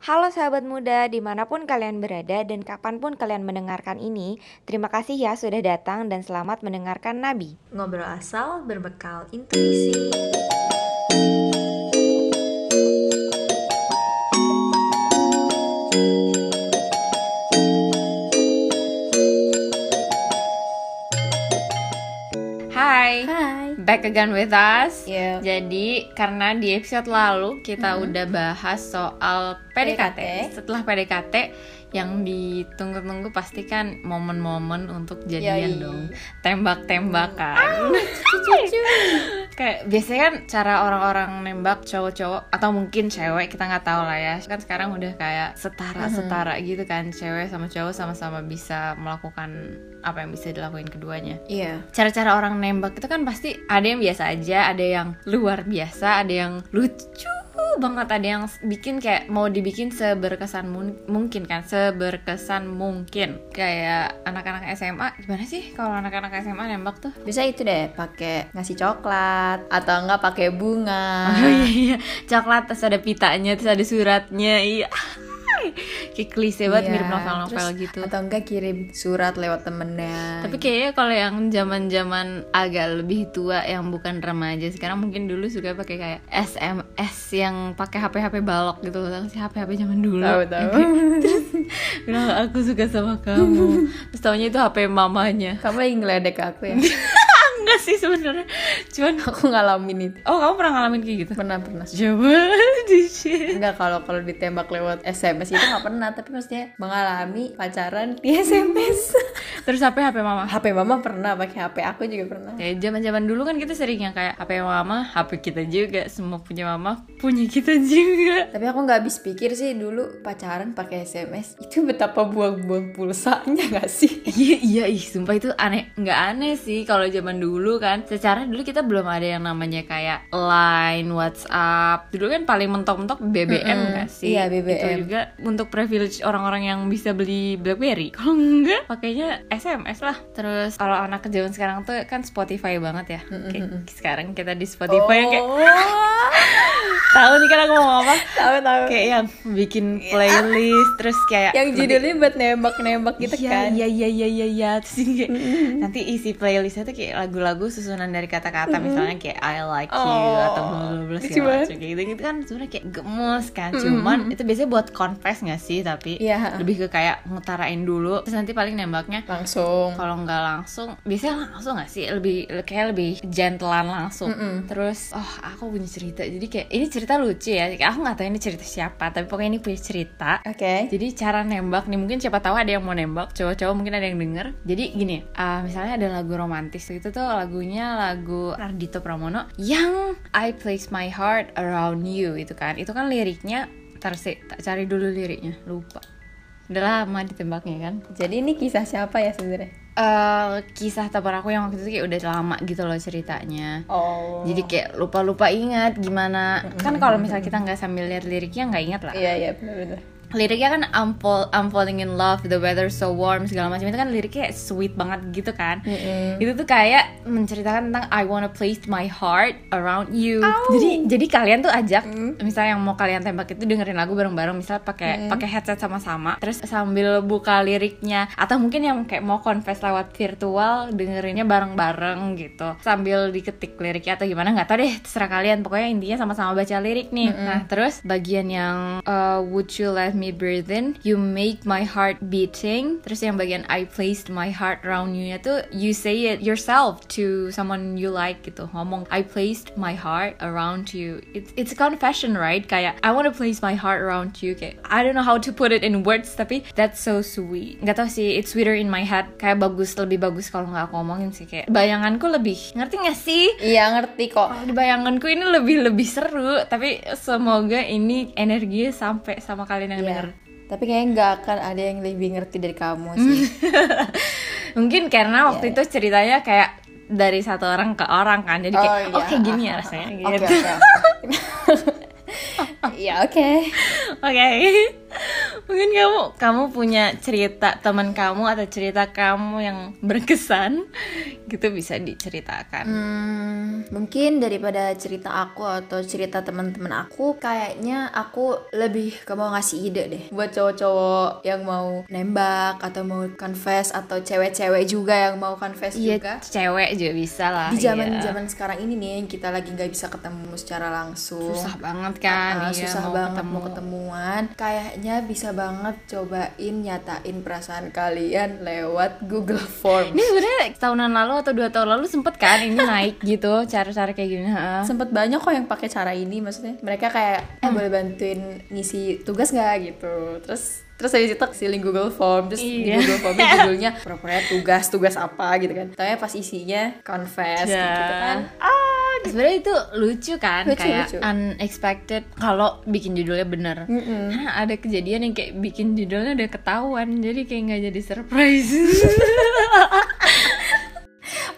Halo sahabat muda, di mana pun kalian berada dan kapan pun kalian mendengarkan ini, terima kasih ya sudah datang dan selamat mendengarkan Nabi. Ngobrol asal berbekal intuisi. Hai, Hai. back again with us. Yeah. Jadi karena di episode lalu kita Mm-hmm. udah bahas soal PDKT. PDKT. Setelah PDKT yang ditunggu-tunggu pasti kan momen-momen untuk jadian Yoi. dong. Tembak-tembakan. Kayak biasanya kan cara orang-orang nembak cowok-cowok atau mungkin cewek kita nggak tahu lah ya. Kan sekarang udah kayak setara-setara gitu kan cewek sama cowok sama-sama bisa melakukan apa yang bisa dilakuin keduanya Iya. cara-cara orang nembak itu kan pasti ada yang biasa aja, ada yang luar biasa, ada yang lucu banget, ada yang bikin kayak mau dibikin seberkesan mun- mungkin kan, seberkesan mungkin. Kayak anak-anak SMA gimana sih kalau anak-anak SMA nembak tuh? Bisa itu deh, pakai ngasih coklat atau enggak pakai bunga. Oh iya, iya. coklat terus ada pitanya, terus ada suratnya, iya. Kayak klise banget Iya, mirip novel-novel gitu. Atau enggak kirim surat lewat temennya. Tapi kayaknya kalau yang zaman-zaman agak lebih tua yang bukan remaja sekarang mungkin dulu suka pakai kayak SMS yang pakai HP-HP balok gitu si HP-HP zaman dulu. Tahu, tahu. Terus bilang aku suka sama kamu. Terus itu HP mamanya. kamu lagi ngeledek aku ya? Enggak sih sebenarnya. Cuman aku ngalamin itu. oh kamu pernah ngalamin kayak gitu? Pernah pernah. Coba di. Enggak kalau kalau ditembak lewat SMS itu nggak pernah, tapi maksudnya mengalami pacaran di SMS. Terus HP HP mama. HP mama pernah, pakai HP aku juga pernah. Ya zaman-zaman dulu kan kita sering yang kayak HP mama, HP kita juga, semua punya mama, punya kita juga. Tapi aku nggak habis pikir sih dulu pacaran pakai SMS itu betapa buang-buang pulsanya nggak sih? Iya iya ih sumpah itu aneh nggak aneh sih kalau zaman dulu kan. Secara dulu kita belum ada yang namanya kayak line WhatsApp. Dulu kan paling mentok-mentok BBM Mm-mm. nggak sih? Iya, BBM. itu juga untuk privilege orang-orang yang bisa beli BlackBerry. Kalau enggak pakainya SMS lah. Terus kalau anak zaman sekarang tuh kan Spotify banget ya. Kayak sekarang kita di Spotify yang kayak tahu nih kan aku mau ngomong apa? Tahu tahu. kayak yang bikin playlist terus kayak Yang judulnya buat nembak-nembak gitu iya, kan? Iya iya iya iya iya. Terus kayak nanti isi playlistnya tuh kayak lagu-lagu susunan dari kata-kata misalnya kayak I like you Oh, atau bla bla bla lucu segala macam kayak gitu gitu kan sebenarnya kayak gemes kan. Cuman itu biasanya buat confess gak sih? Tapi Iya. lebih ke kayak ngutarain dulu terus nanti paling nembaknya Langsung. kalau nggak langsung biasanya langsung gak sih? Lebih kayak lebih gentlean langsung. Terus oh aku punya cerita. Jadi kayak ini cerita lucu ya. Aku nggak tahu ini cerita siapa tapi pokoknya ini punya cerita. Oke. jadi cara nembak nih mungkin siapa tahu ada yang mau nembak cowok-cowok mungkin ada yang denger. Jadi gini, ah, misalnya ada lagu romantis itu tuh lagunya lagu Ardito Pramono yang I place my heart around you itu kan. Itu kan liriknya ntar sih tak cari dulu liriknya lupa. Udah lama ditembaknya kan. Jadi ini kisah siapa ya sebenarnya? eh kisah teman aku yang waktu itu kayak udah lama gitu loh ceritanya. Oh. Jadi kayak lupa-lupa ingat gimana. Kan kalau misalnya kita nggak sambil lihat liriknya nggak ingat lah Iya iya benar-benar. Liriknya kan I'm, fall- I'm falling in love, the weather so warm segala macam. Itu kan liriknya sweet banget gitu kan. Itu tuh kayak menceritakan tentang I wanna place my heart around you. Jadi jadi kalian tuh ajak misalnya yang mau kalian tembak itu dengerin lagu bareng-bareng misalnya pakai pakai headset sama-sama. Terus sambil buka liriknya atau mungkin yang kayak mau confess lewat virtual dengerinnya bareng-bareng gitu. Sambil diketik liriknya atau gimana nggak tahu deh terserah kalian. Pokoknya intinya sama-sama baca lirik nih. Nah, terus bagian yang uh, would you let me breathe in. You make my heart beating. Terus yang bagian I placed my heart around you nya tuh you say it yourself to someone you like gitu. Ngomong I placed my heart around you. It's, it's a confession right? Kayak I want to place my heart around you. Kayak I don't know how to put it in words tapi that's so sweet. Nggak tau sih it's sweeter in my head. Kayak bagus lebih bagus kalau nggak aku omongin sih. Kayak bayanganku lebih ngerti nggak sih? Iya ngerti kok. kalau di bayanganku ini lebih lebih seru. Tapi semoga ini energinya sampai sama kalian yang. Denger Tapi kayaknya nggak akan ada yang lebih ngerti dari kamu sih. mungkin karena waktu Iya, itu ceritanya kayak dari satu orang ke orang kan jadi kayak Oh, oh, iya. kayak gini ya rasanya Oke gitu oke. oke. Iya oke. oke Mungkin kamu kamu punya cerita teman kamu atau cerita kamu yang berkesan gitu bisa diceritakan. Hmm, mungkin daripada cerita aku atau cerita teman-teman aku, kayaknya aku lebih ke mau ngasih ide deh buat cowok-cowok yang mau nembak atau mau confess atau cewek-cewek juga yang mau confess Iya, juga. cewek juga bisa lah. Di zaman iya. zaman sekarang ini nih kita lagi nggak bisa ketemu secara langsung. susah banget kan, Ah, iya, susah mau banget ketemu. mau ketemuan. Kayaknya bisa banget cobain nyatain perasaan kalian lewat Google Form. Ini sebenarnya tahunan lalu atau dua tahun lalu sempet kan ini naik gitu cara-cara kayak gini. ha. sempet banyak kok yang pakai cara ini maksudnya mereka kayak eh boleh bantuin ngisi tugas nggak gitu terus terus habis itu kesiling Google Form terus di Iya. Google Formnya judulnya pura-pura tugas tugas apa gitu kan tapi pas isinya confess Ya. gitu kan Sebenarnya itu lucu kan, Lucu, kayak lucu. unexpected kalau bikin judulnya bener. Hah, ada kejadian yang kayak bikin judulnya udah ketahuan, jadi kayak nggak jadi surprise.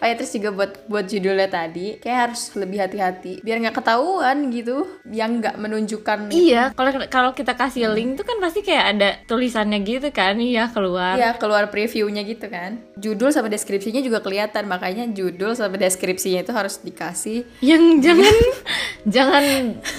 oh ya terus juga buat buat judulnya tadi kayak harus lebih hati-hati biar nggak ketahuan gitu yang nggak menunjukkan iya, kalau kalau kita kasih link tuh kan pasti kayak ada tulisannya gitu kan, iya keluar. Ya keluar previewnya gitu kan Judul sama deskripsinya juga kelihatan Makanya judul sama deskripsinya itu harus dikasih Yang jangan jangan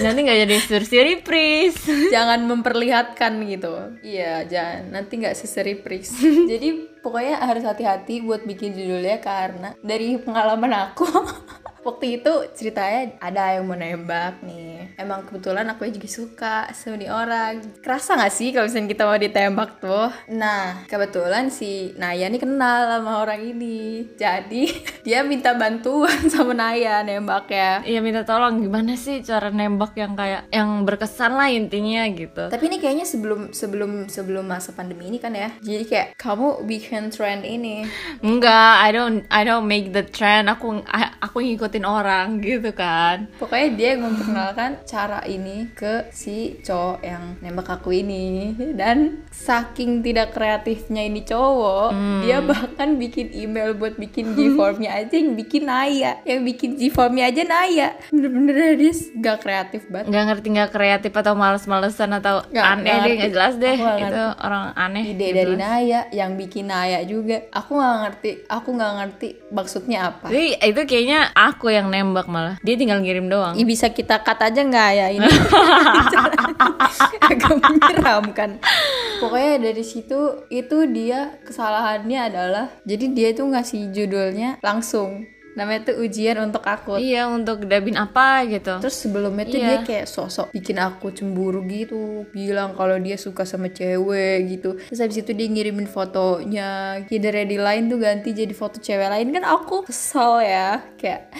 nanti nggak jadi surprise. jangan memperlihatkan gitu iya jangan nanti nggak seseripris jadi pokoknya harus hati-hati buat bikin judulnya karena dari pengalaman aku waktu itu ceritanya ada yang mau nembak nih emang kebetulan aku juga suka sama nih orang kerasa nggak sih kalau misalnya kita mau ditembak tuh nah kebetulan si Naya nih kenal sama orang ini jadi dia minta bantuan sama Naya nembaknya Iya minta tolong gimana sih cara nembak yang kayak yang berkesan lah intinya gitu. Tapi ini kayaknya sebelum sebelum sebelum masa pandemi ini kan ya. Jadi kayak kamu bikin trend ini. Enggak, I don't I don't make the trend. Aku aku ngikutin orang gitu kan. Pokoknya dia yang memperkenalkan cara ini ke si cowok yang nembak aku ini. Dan saking tidak kreatifnya ini cowok, dia bahkan bikin email buat bikin G-formnya aja yang bikin Naya. Yang bikin G-formnya aja Naya. Bener-bener dia gak kreatif banget. Nggak ngerti nggak kreatif atau males-malesan atau Nggak- aneh nggak deh nggak jelas deh itu orang aneh. Ide gitu. dari Naya, yang bikin Naya juga. Aku nggak ngerti, aku nggak ngerti maksudnya apa. Jadi itu kayaknya aku yang nembak malah. Dia tinggal ngirim doang. Ih, bisa kita cut aja nggak ya ini? Agak menyeramkan. Pokoknya dari situ itu dia kesalahannya adalah jadi dia itu ngasih judulnya langsung. Namanya tuh ujian untuk aku. Iya untuk dabin apa gitu. Terus sebelumnya tuh Iya. dia kayak sosok bikin aku cemburu gitu. Bilang kalau dia suka sama cewek gitu. Terus habis itu dia ngirimin fotonya. Kida ready lain tuh ganti jadi foto cewek lain. Kan aku kesel ya. Kayak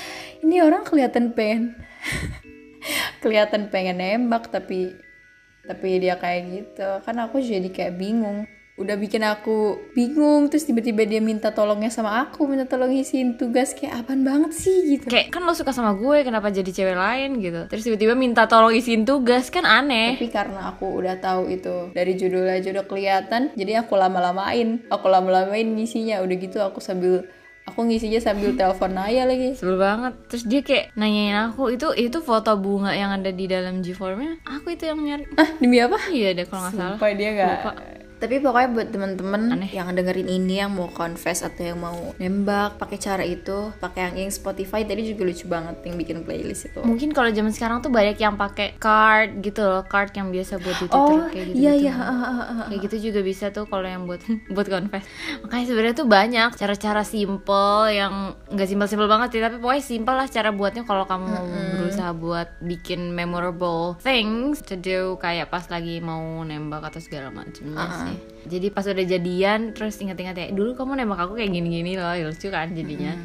ini orang kelihatan pengen Kelihatan pengen nembak tapi Tapi dia kayak gitu. Kan aku jadi kayak bingung udah bikin aku bingung terus tiba-tiba dia minta tolongnya sama aku minta tolong isiin tugas kayak apaan banget sih gitu Kayak kan lo suka sama gue kenapa jadi cewek lain gitu. Terus tiba-tiba minta tolong isiin tugas kan aneh. Tapi karena aku udah tahu itu dari judulnya aja udah kelihatan, jadi aku lama-lamain. Aku lama-lamain ngisinya. Udah gitu aku sambil aku ngisinya sambil telepon Naya lagi. Sebel banget Terus dia kayak nanyain aku Itu itu foto bunga yang ada di dalam G-formnya Aku itu yang nyari Ah, demi apa? Iya deh kalau nggak salah dia nggak. Tapi pokoknya buat temen-temen Aneh. yang dengerin ini yang mau confess atau yang mau nembak pakai cara itu, pakai yang, yang Spotify tadi juga lucu banget yang bikin playlist itu. Mungkin kalau zaman sekarang tuh banyak yang pakai card gitu loh Card yang biasa buat di Twitter Oh, kayak gitu iya iya. Kayak gitu juga bisa tuh kalau yang buat buat confess. Makanya sebenarnya tuh banyak cara-cara simple yang nggak simpel-simpel banget sih, tapi pokoknya simple lah cara buatnya kalau kamu mau berusaha buat bikin memorable things to do kayak pas lagi mau nembak atau segala macamnya sih. Jadi pas udah jadian terus ingat-ingat ya, dulu kamu nembak aku kayak gini-gini loh, ya lucu kan jadinya.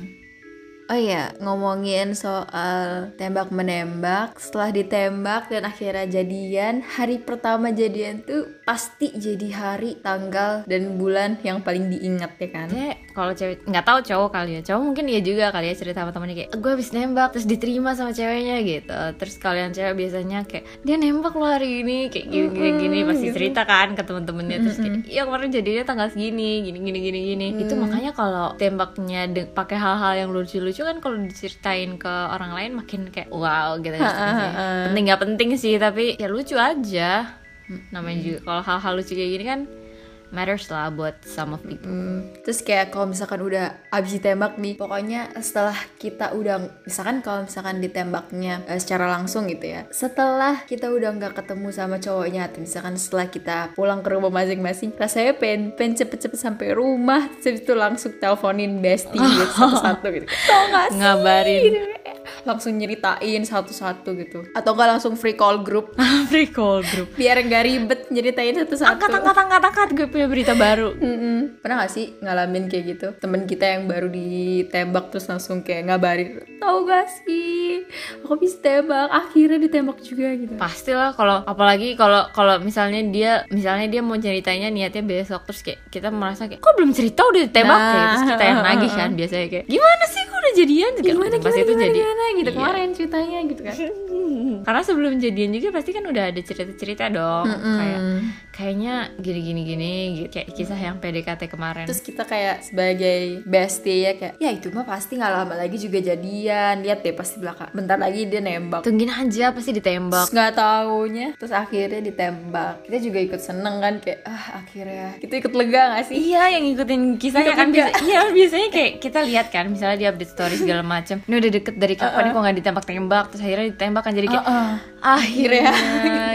Oh iya, ngomongin soal tembak menembak, setelah ditembak dan akhirnya jadian, hari pertama jadian tuh pasti jadi hari, tanggal dan bulan yang paling diingat ya kan? Kayak kalau cewek nggak tahu cowok kali ya. Cowok mungkin iya juga kali ya cerita sama temennya kayak gue habis nembak terus diterima sama ceweknya gitu. Terus kalian cewek biasanya kayak dia nembak lo hari ini kayak gini gini gini pasti cerita kan ke temen-temennya. Terus kayak iya kemarin jadinya tanggal segini gini gini gini gini. Itu makanya kalau tembaknya pakai hal-hal yang lucu-lucu kan kalau diceritain ke orang lain makin kayak wow gitu ya penting nggak penting sih tapi ya lucu aja. Namanya juga kalau hal-hal lucu kayak gini kan matters lah buat some of people Hmm, terus kayak kalau misalkan udah abis ditembak nih, pokoknya setelah kita udah misalkan kalau misalkan ditembaknya eh, secara langsung gitu ya, setelah kita udah nggak ketemu sama cowoknya atau misalkan setelah kita pulang ke rumah masing-masing, rasanya pengen pengen cepet-cepet sampai rumah, terus itu langsung teleponin bestie gitu satu-satu gitu. Tau gak sih? ngabarin Gitu. Langsung nyeritain satu-satu gitu, atau enggak langsung free call group free call group biar nggak ribet nyeritain satu-satu. angkat angkat angkat angkat gue punya berita baru Mm-mm. Pernah gak sih ngalamin kayak gitu? Temen kita yang baru ditembak terus langsung kayak ngabarin Tahu gak sih? Aku bisa tembak, akhirnya ditembak juga gitu pastilah kalau apalagi kalau kalau misalnya dia misalnya dia mau ceritanya niatnya besok terus kayak kita merasa kayak kok belum cerita udah ditembak Nah. kayak terus kita yang nagih kan biasanya kayak gimana sih jadian Kayak Gimana, pasti gimana, itu gimana, jadi gimana? Gitu Iya. Kemarin ceritanya gitu kan. Karena sebelum jadian juga pasti kan udah ada cerita-cerita dong kayak kayaknya gini gini gini gitu. kayak kisah yang PDKT kemarin. Terus kita kayak sebagai bestie ya kayak Ya itu mah pasti gak lama lagi juga jadian. Lihat deh pasti belakang Bentar lagi dia nembak. Tungguin aja pasti ditembak. Terus gak taunya Terus akhirnya ditembak. Kita juga ikut seneng kan Kayak ah akhirnya. Kita ikut lega gak sih? Iya yang ngikutin kisahnya kan biasa, Iya biasanya kayak kita lihat kan Misalnya dia update story segala macam Ini udah deket dari kapan nih kok gak ditembak-tembak? Terus akhirnya ditembak kan jadi kayak Uh-uh. Akhirnya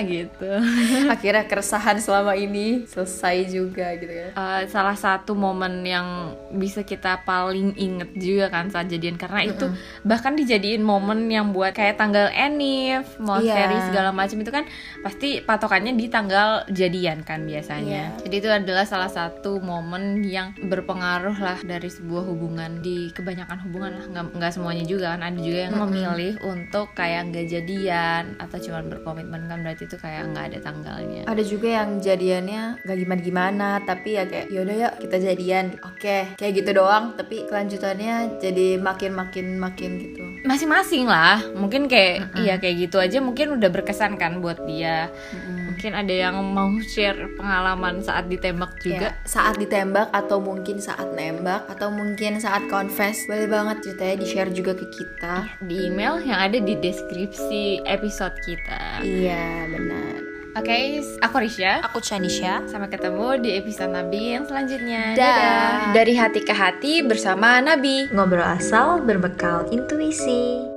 gitu. Akhirnya keresahan selama ini selesai juga gitu kan Eh, Salah satu momen yang bisa kita paling inget juga kan saat jadian. Karena itu bahkan dijadiin momen yang buat kayak tanggal enif Mau Iya. seri segala macam itu kan Pasti patokannya di tanggal jadian kan biasanya. Iya. Jadi itu adalah salah satu momen yang berpengaruh lah dari sebuah hubungan. Di kebanyakan hubungan lah nggak nggak semuanya juga kan. Ada juga yang memilih untuk kayak nggak jadian atau cuma berkomitmen kan berarti itu kayak nggak ada tanggalnya. ada juga yang jadiannya gak gimana gimana tapi ya kayak yaudah yuk kita jadian. Oke kayak gitu doang tapi kelanjutannya jadi makin makin makin gitu. Masing-masing lah, mungkin kayak iya kayak gitu aja mungkin udah berkesan kan buat dia. Mungkin ada yang mau share pengalaman saat ditembak juga. Kayak saat ditembak atau mungkin saat nembak atau mungkin saat confess. Boleh banget ceritanya di share juga ke kita. Di email yang ada di deskripsi episode kita. iya benar Oke, aku Risha. aku Chanisha Sampai ketemu di episode Nabi yang selanjutnya. Dah. Dari hati ke hati bersama Nabi. ngobrol asal berbekal intuisi